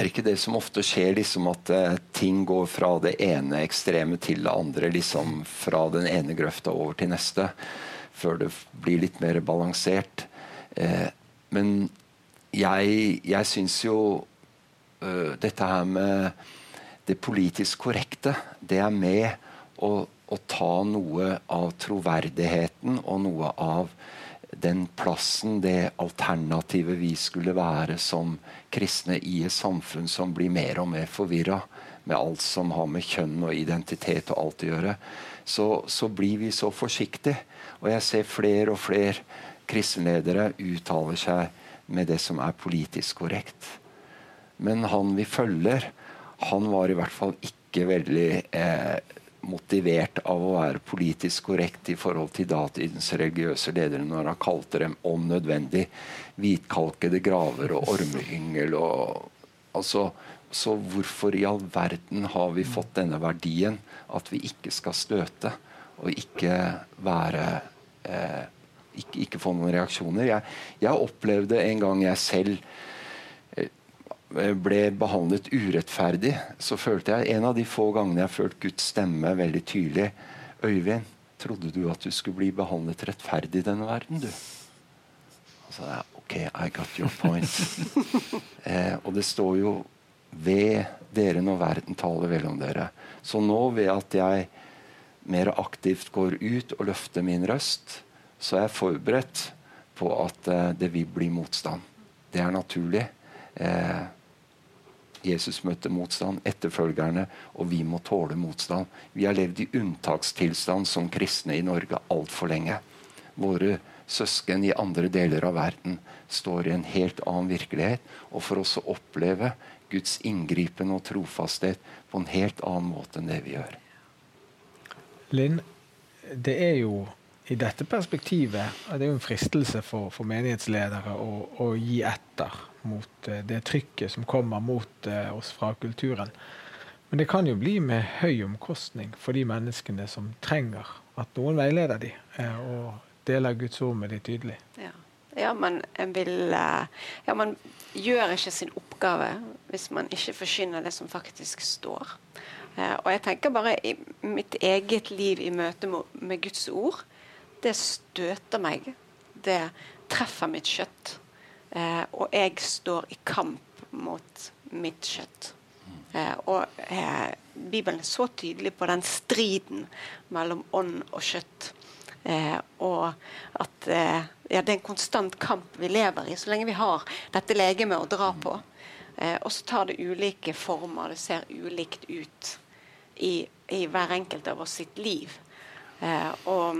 Er ikke det som ofte skjer, liksom at eh, ting går fra det ene ekstreme til det andre? liksom Fra den ene grøfta over til neste, før det blir litt mer balansert. Eh, men jeg, jeg syns jo uh, dette her med det politisk korrekte, det er med å, å ta noe av troverdigheten og noe av den plassen, det alternativet vi skulle være som kristne i et samfunn som blir mer og mer forvirra med alt som har med kjønn og identitet og alt å gjøre, så, så blir vi så forsiktige. Og jeg ser flere og flere kristenledere uttaler seg med det som er politisk korrekt. Men han vi følger, han var i hvert fall ikke veldig eh, motivert av å være politisk korrekt i forhold til datidens religiøse ledere når han kalte dem om nødvendig hvitkalkede graver og ormeyngel. Altså, så hvorfor i all verden har vi fått denne verdien at vi ikke skal støte og ikke være eh, ikke, ikke få noen reaksjoner? Jeg, jeg opplevde en gang jeg selv ble behandlet urettferdig, så følte jeg en av de få gangene jeg følte Guds stemme veldig tydelig Øyvind, trodde du at du skulle bli behandlet rettferdig i denne verden, du? Og så jeg, OK, I got your point. eh, og det står jo ved dere når verden taler vel om dere. Så nå ved at jeg mer aktivt går ut og løfter min røst, så er jeg forberedt på at eh, det vil bli motstand. Det er naturlig. Eh, Jesus møtte motstand, etterfølgerne, og vi må tåle motstand. Vi har levd i unntakstilstand som kristne i Norge altfor lenge. Våre søsken i andre deler av verden står i en helt annen virkelighet. Og for oss å oppleve Guds inngripen og trofasthet på en helt annen måte enn det vi gjør. Linn, det er jo i dette perspektivet det er jo en fristelse for, for menighetsledere å, å, gi etter mot eh, det trykket som kommer mot eh, oss fra kulturen. Men det kan jo bli med høy omkostning for de menneskene som trenger at noen veileder dem, eh, og deler Guds ord med dem tydelig. Ja. ja, man vil Ja, man gjør ikke sin oppgave hvis man ikke forkynner det som faktisk står. Og jeg tenker bare i mitt eget liv i møte med Guds ord, det støter meg. Det treffer mitt kjøtt. Eh, og jeg står i kamp mot mitt kjøtt. Eh, og eh, Bibelen er så tydelig på den striden mellom ånd og kjøtt. Eh, og at eh, ja, det er en konstant kamp vi lever i så lenge vi har dette legemet å dra på. Eh, og så tar det ulike former. Det ser ulikt ut i, i hver enkelt av oss sitt liv. Og,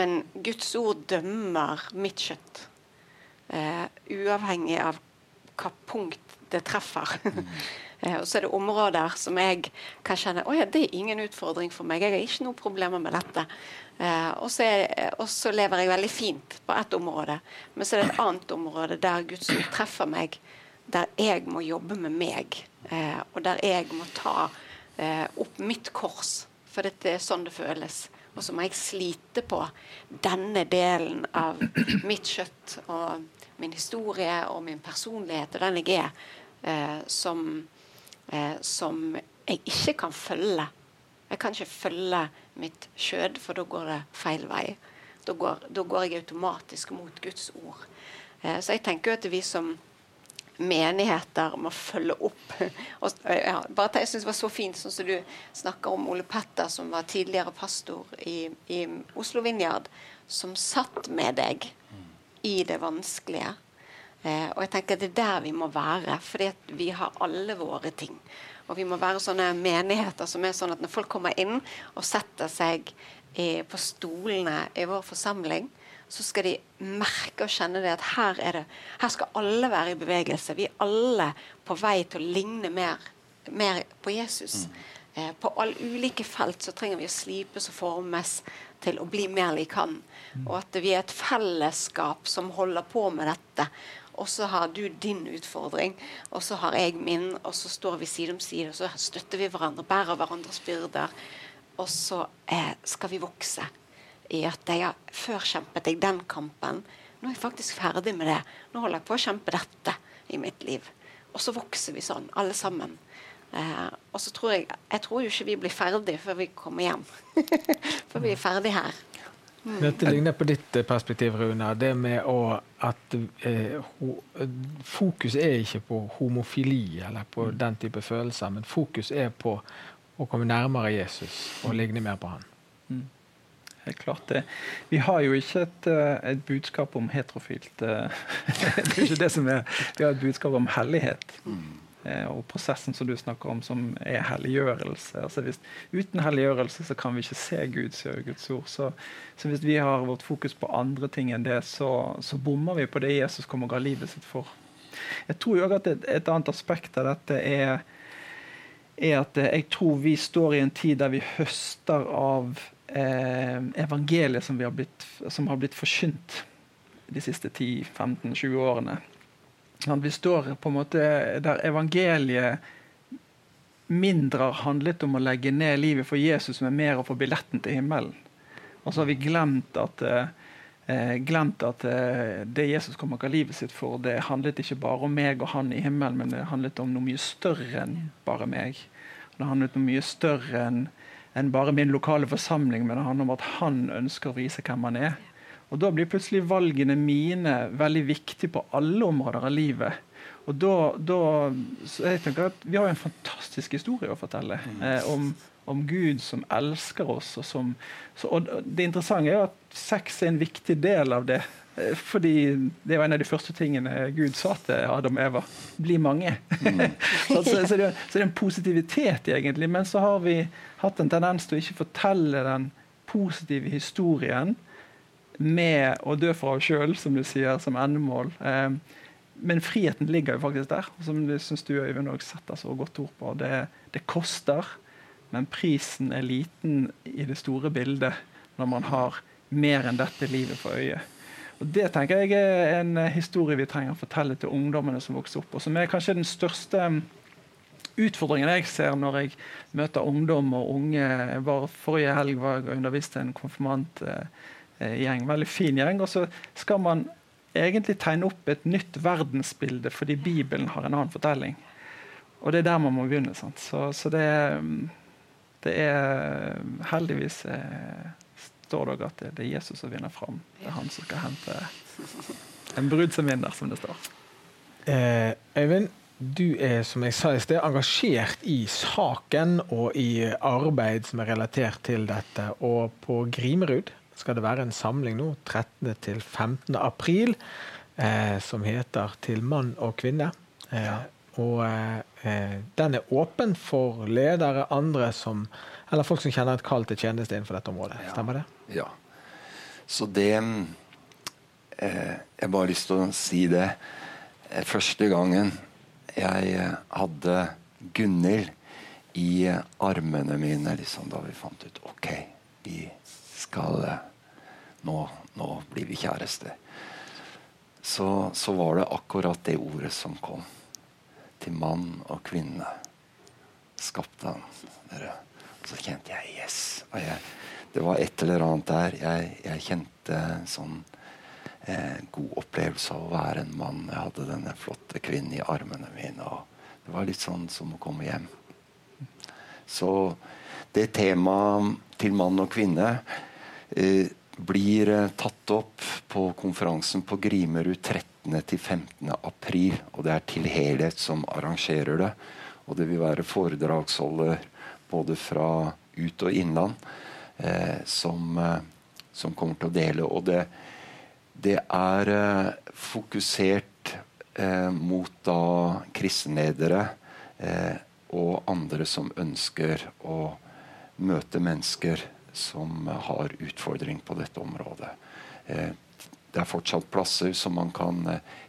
men Guds ord dømmer mitt kjøtt. Uh, uavhengig av hva punkt det treffer. eh, og så er det områder som jeg kan kjenne oh ja, det er ingen utfordring for meg. Jeg har ikke noen problemer med dette. Eh, og, så er, og, så lever jeg veldig fint på ett område. Men så er det et annet område der Guds ord treffer meg. Der jeg må jobbe med meg. og der jeg må ta opp mitt kors. For dette er sånn det føles. Og så må jeg slite på denne delen av mitt kjøtt og min historie og min personlighet og den jeg er, eh, som, eh, som jeg ikke kan følge Jeg kan ikke følge mitt skjød, for da går det feil vei. Da går, da går jeg automatisk mot Guds ord. Eh, så jeg tenker jo at vi som menigheter må følge opp. Og, ja, bare Jeg synes det var så fint sånn som du snakker om Ole Petter, som var tidligere pastor i, i Oslo Vinjard, som satt med deg i det vanskelige. Eh, og jeg tenker Det er der vi må være, fordi vi har alle våre ting. Og vi må være sånne menigheter som er sånn at når folk kommer inn og setter seg i, på stolene i vår forsamling, så skal de merke og kjenne det at her, er det, her skal alle være i bevegelse. Vi er alle på vei til å ligne mer, mer på Jesus. Mm. Eh, på alle ulike felt så trenger vi å slipes og formes til å bli mer lik han. Mm. Og at vi er et fellesskap som holder på med dette. Og så har du din utfordring, og så har jeg min, og så står vi side om side, og så støtter vi hverandre, bærer hverandres byrder. Og så eh, skal vi vokse i at jeg har før kjempet jeg den kampen. Nå er jeg faktisk ferdig med det. Nå holder jeg på å kjempe dette i mitt liv. Og så vokser vi sånn, alle sammen. Eh, og så tror jeg Jeg tror jo ikke vi blir ferdig før vi kommer hjem. før vi er ferdig her. Mm. Dette ligner på ditt eh, perspektiv, Rune. Det med å, at eh, ho, Fokus er ikke på homofili eller på mm. den type følelser, men fokus er på å komme nærmere Jesus og ligne mer på han. Mm helt klart det. Vi har jo ikke et, eh, et budskap om heterofilt uh, Det er ikke det som er Vi har et budskap om hellighet. Uh, og prosessen som du snakker om, som er helliggjørelse. Altså hvis, uten helliggjørelse så kan vi ikke se Gud, sier Guds ord. Så, så, hvis vi har vårt fokus på andre ting enn det, så, så bommer vi på det Jesus kommer og ga livet sitt for. Jeg tror jo at et, et annet aspekt av dette er er at jeg tror vi står i en tid der vi høster av eh, evangeliet som, har blitt, som har blitt forkynt de siste 10-15-20 årene. Vi står på en måte der evangeliet mindre har handlet om å legge ned livet for Jesus, men mer å få billetten til himmelen. Og så har vi glemt at, eh, glemt at eh, det Jesus kom og ga livet sitt for, det handlet ikke bare om meg og han i himmelen, men det handlet om noe mye større enn bare meg. Det handlet om mye større enn enn bare min lokale forsamling, men det handler om at han ønsker å vise hvem han er. Og Da blir plutselig valgene mine veldig viktige på alle områder av livet. Og da, da jeg tenker at Vi har en fantastisk historie å fortelle mm. eh, om, om, Gud som elsker oss. Og, som, så, og Det interessante er at sex er en viktig del av det. Eh, fordi det var en av de første tingene Gud sa til Adam og Eva. Bli mange. Mm. så, så, så, det, så, det, er en positivitet, egentlig. Men så har vi hatt en tendens til å ikke fortelle den positive historien med å dø for oss sjøl, som du sier, som endemål. Eh, men friheten ligger jo faktisk der, som du syns du Øyvind også setter så godt ord på. Det, det koster, men prisen er liten i det store bildet når man har mer enn dette livet for øyet. Og Det tenker jeg er en historie vi trenger å fortelle til ungdommene som vokser opp. og som er kanskje den største um, utfordringen jeg ser når jeg møter ungdom og unge. var Forrige helg var jeg og underviste en konfirmantgjeng. Veldig fin gjeng. Og så skal man egentlig tegne opp et nytt verdensbilde fordi Bibelen har en annen fortelling. Og det er der man må begynne. Så, så det, um, det, er heldigvis eh, står det at det er Jesus som vinner fram. Det er han som skal hente en brud som vinner, som det står. Eh, Øyvind, du er som jeg sa i sted, engasjert i saken og i arbeid som er relatert til dette. Og på Grimerud skal det være en samling nå 13. til 15. april eh, som heter 'Til mann og kvinne'. Eh, ja. Og eh, den er åpen for ledere, andre som eller folk som kjenner et kall til tjeneste innenfor dette området. Stemmer det? Ja. Så det eh, Jeg bare har lyst til å si det. Eh, første gangen jeg eh, hadde Gunhild i armene mine liksom, da vi fant ut OK, vi skal eh, Nå, nå blir vi kjærester. Så, så var det akkurat det ordet som kom. Til mann og kvinne skapte han dere. Så kjente jeg yes. Jeg det var et eller annet der. Jeg, jeg kjente en sånn eh, god opplevelse av å være en mann. Jeg hadde denne flotte kvinnen i armene mine. og Det var litt sånn som å komme hjem. Så det temaet til mann og kvinne eh, blir eh, tatt opp på konferansen på Grimerud 13. til 15. april. Og det er Til helhet som arrangerer det. Og det vil være foredragsholder både fra ut- og innland eh, som, eh, som, kommer til å dele. Og det, det er eh, fokusert mot da kristenledere og andre som ønsker å møte mennesker som har utfordring på dette området. Det er fortsatt plasser som man kan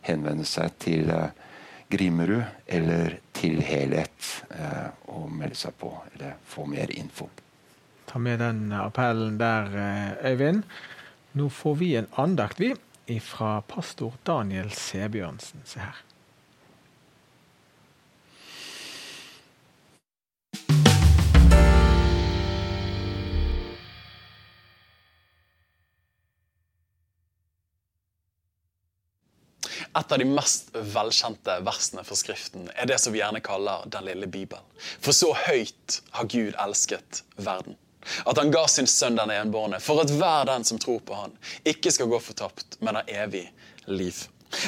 henvende seg til eh, Grimerud eller til Helhet og melde seg på eller få mer info. Ta med den appellen der, Øyvind. Nå får vi en andakt, vi, fra pastor Daniel Sebjørnsen. Se her. Et av de mest velkjente versene for Skriften er det som vi gjerne kaller Den lille Bibelen. For så høyt har Gud elsket verden. At han ga sin sønn den enbårne, for at hver den som tror på han, ikke skal gå fortapt, men har evig liv.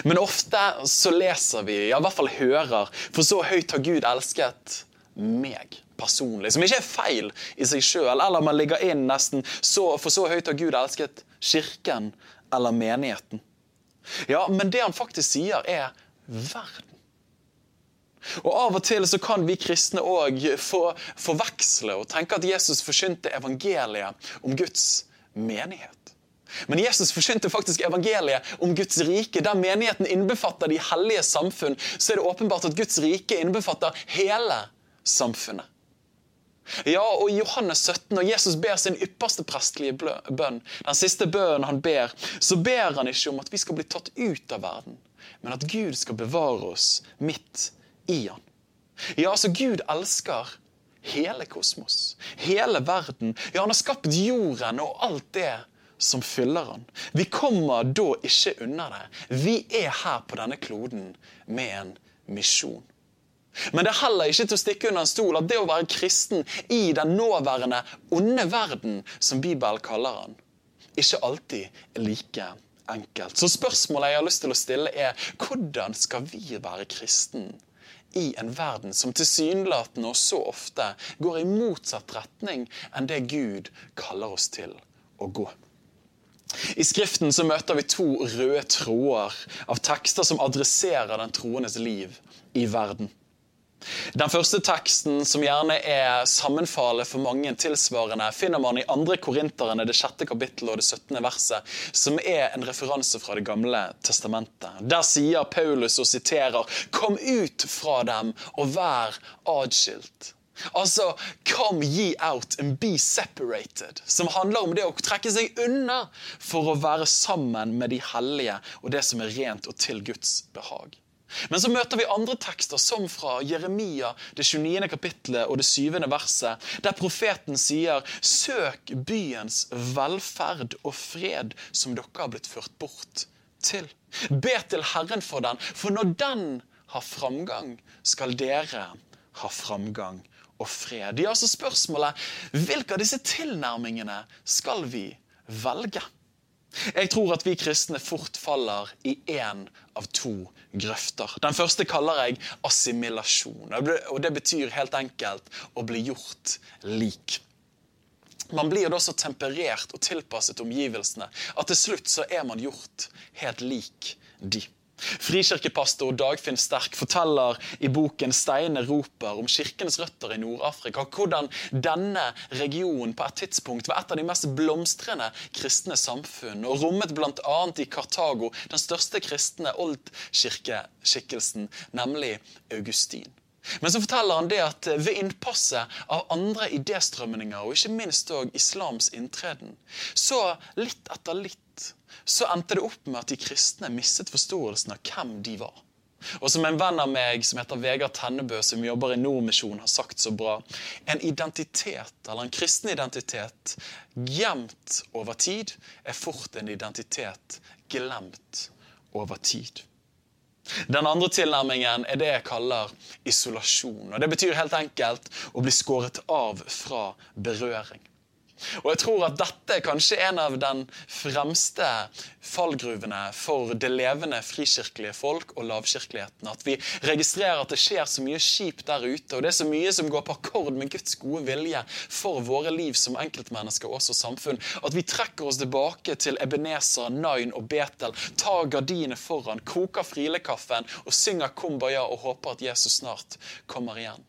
Men ofte så leser vi, ja, i hvert fall hører, for så høyt har Gud elsket meg personlig. Som ikke er feil i seg sjøl, eller man ligger inn nesten så, for så høyt har Gud elsket kirken eller menigheten. Ja, men det han faktisk sier, er verden. Og Av og til så kan vi kristne òg forveksle og tenke at Jesus forkynte evangeliet om Guds menighet. Men Jesus forkynte faktisk evangeliet om Guds rike. Der menigheten innbefatter de hellige samfunn, så er det åpenbart at Guds rike innbefatter hele samfunnet. Ja, og I Johannes 17, når Jesus ber sin ypperste prestelige bønn, den siste bønnen han ber, så ber han ikke om at vi skal bli tatt ut av verden, men at Gud skal bevare oss midt i han. Ja, altså Gud elsker hele kosmos, hele verden. Ja, han har skapt jorden og alt det som fyller han. Vi kommer da ikke unna det. Vi er her på denne kloden med en misjon. Men det er heller ikke til å stikke under en stol at det å være kristen i den nåværende onde verden, som Bibelen kaller han, ikke alltid er like enkelt. Så spørsmålet jeg har lyst til å stille, er hvordan skal vi være kristen i en verden som tilsynelatende og så ofte går i motsatt retning enn det Gud kaller oss til å gå? I Skriften så møter vi to røde tråder av tekster som adresserer den troendes liv i verden. Den første teksten, som gjerne er sammenfallet for mange tilsvarende, finner man i 2. Korinterne, det sjette kapittel og det 17. verset, som er en referanse fra Det gamle testamentet. Der sier Paulus og siterer Kom ut fra dem og vær adskilt. Altså come ye out and be separated. Som handler om det å trekke seg unna for å være sammen med de hellige og det som er rent og til Guds behag. Men så møter vi andre tekster, som fra Jeremia, det 29. kapittelet og det 7. verset, der profeten sier Søk byens velferd og fred som dere har blitt ført bort til. Be til Herren for den, for når den har framgang, skal dere ha framgang og fred. Det er altså spørsmålet hvilke av disse tilnærmingene skal vi velge? Jeg tror at vi kristne fort faller i én av to grøfter. Den første kaller jeg assimilasjon. og Det betyr helt enkelt å bli gjort lik. Man blir da så temperert og tilpasset omgivelsene at til slutt så er man gjort helt lik de. Frikirkepastor Dagfinn Sterk forteller i boken 'Steine roper' om kirkenes røtter i Nord-Afrika. Hvordan denne regionen på et tidspunkt var et av de mest blomstrende kristne samfunn, og rommet bl.a. i Kartago den største kristne oldkirkeskikkelsen, nemlig Augustin. Men så forteller han det at ved innpasset av andre idéstrømninger, og ikke minst også islams inntreden, så litt etter litt så endte det opp med at de kristne mistet forståelsen av hvem de var. Og som en venn av meg som heter Vegard Tennebø, som jobber i Nordmisjonen, har sagt så bra En identitet, eller en kristen identitet, gjemt over tid, er fort en identitet glemt over tid. Den andre tilnærmingen er det jeg kaller isolasjon. og Det betyr helt enkelt å bli skåret av fra berøring. Og jeg tror at dette er kanskje en av den fremste fallgruvene for det levende frikirkelige folk og lavkirkeligheten. At vi registrerer at det skjer så mye kjipt der ute, og det er så mye som går på akkord med Guds gode vilje for våre liv som enkeltmennesker og som samfunn, at vi trekker oss tilbake til Ebenezer, Nain og Betel, tar gardinene foran, koker frilekaffen og synger kumbaya og håper at Jesus snart kommer igjen.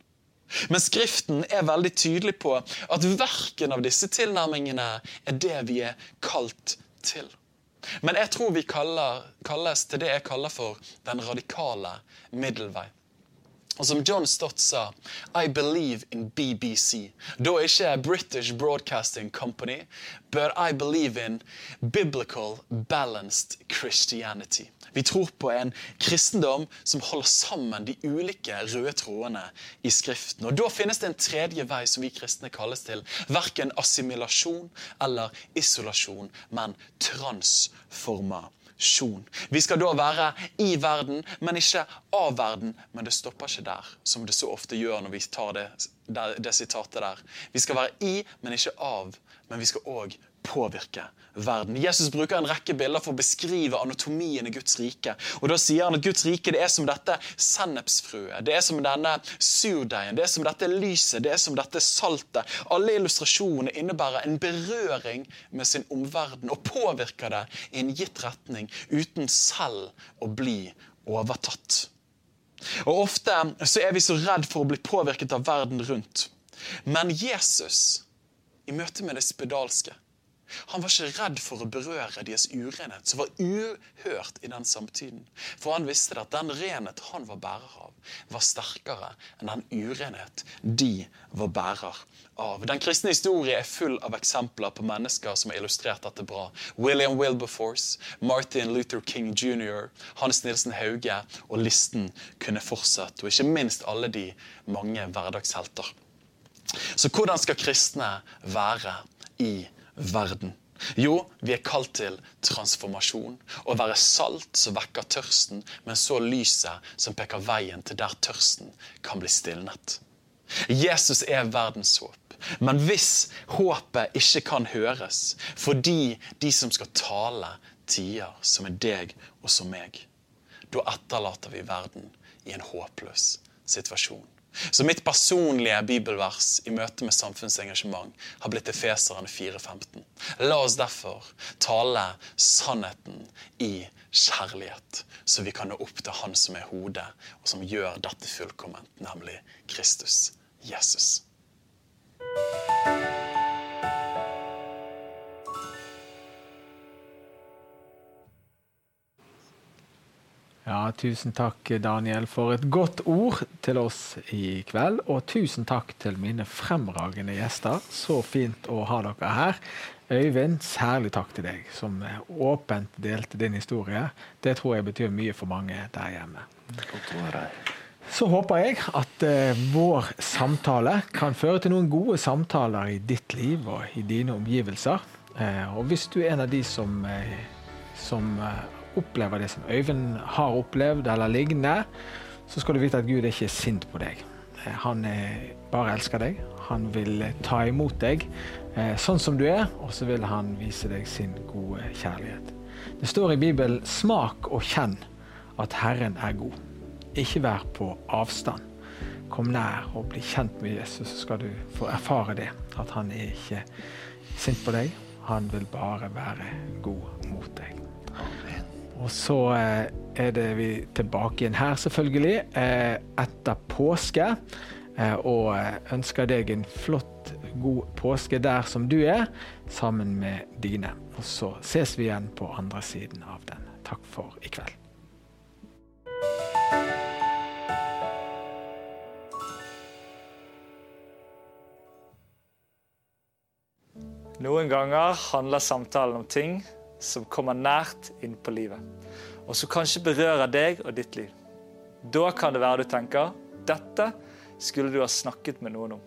Men Skriften er veldig tydelig på at verken av disse tilnærmingene er det vi er kalt til. Men jeg tror vi kaller, kalles til det jeg kaller for den radikale middelvei. Og som John Stott sa, I believe in BBC. Da ikke British Broadcasting Company, but I believe in biblical balanced Christianity. Vi tror på en kristendom som holder sammen de ulike røde trådene i Skriften. Og Da finnes det en tredje vei som vi kristne kalles til. Verken assimilasjon eller isolasjon, men transformasjon. Vi skal da være i verden, men ikke av verden. Men det stopper ikke der, som det så ofte gjør når vi tar det, det, det sitatet der. Vi skal være i, men ikke av. Men vi skal òg påvirke verden. Jesus bruker en rekke bilder for å beskrive anatomien i Guds rike. Og Da sier han at Guds rike det er som dette sennepsfrøet, det er som denne surdeigen, det er som dette lyset, det er som dette saltet. Alle illustrasjonene innebærer en berøring med sin omverden og påvirker det i en gitt retning uten selv å bli overtatt. Og Ofte så er vi så redd for å bli påvirket av verden rundt. Men Jesus, i møte med det spedalske, han var ikke redd for å berøre deres urenhet, som var uhørt i den samtiden. For han visste at den renhet han var bærer av, var sterkere enn den urenhet de var bærer av. Den kristne historie er full av eksempler på mennesker som har illustrert dette bra. William Wilberforce, Martin Luther King jr., Hans Nilsen Hauge, og listen kunne fortsatt. Og ikke minst alle de mange hverdagshelter. Så hvordan skal kristne være i verden? Jo, vi er kalt til transformasjon. Å være salt som vekker tørsten, men så lyset som peker veien til der tørsten kan bli stilnet. Jesus er verdens håp. Men hvis håpet ikke kan høres fordi de som skal tale, tier, som er deg og som meg, da etterlater vi verden i en håpløs situasjon. Så mitt personlige bibelvers i møte med samfunnsengasjement har blitt Efeseren 4.15. La oss derfor tale sannheten i kjærlighet, så vi kan nå opp til Han som er hodet, og som gjør dette fullkomment, nemlig Kristus Jesus. Ja, Tusen takk, Daniel, for et godt ord til oss i kveld. Og tusen takk til mine fremragende gjester. Så fint å ha dere her. Øyvind, særlig takk til deg, som åpent delte din historie. Det tror jeg betyr mye for mange der hjemme. Så håper jeg at uh, vår samtale kan føre til noen gode samtaler i ditt liv og i dine omgivelser. Uh, og hvis du er en av de som, uh, som opplever det som Øyvind har opplevd, eller lignende, så skal du vite at Gud er ikke sint på deg. Eh, han bare elsker deg. Han vil ta imot deg eh, sånn som du er, og så vil han vise deg sin gode kjærlighet. Det står i Bibelen 'smak og kjenn at Herren er god'. Ikke vær på avstand. Kom nær og bli kjent med Jesus, så skal du få erfare det. At han er ikke sint på deg. Han vil bare være god mot deg. Og så eh, er det vi tilbake igjen her, selvfølgelig, eh, etter påske. Eh, og ønsker deg en flott, god påske der som du er, sammen med dine. Og så ses vi igjen på andre siden av den. Takk for i kveld. Noen ganger handler samtalen om ting som kommer nært inn på livet, og som kanskje berører deg og ditt liv. Da kan det være du tenker dette skulle du ha snakket med noen om.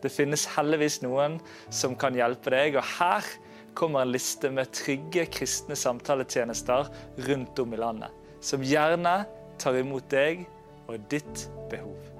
Det finnes heldigvis noen som kan hjelpe deg, og her kommer en liste med trygge kristne samtaletjenester rundt om i landet, som gjerne tar imot deg og ditt behov.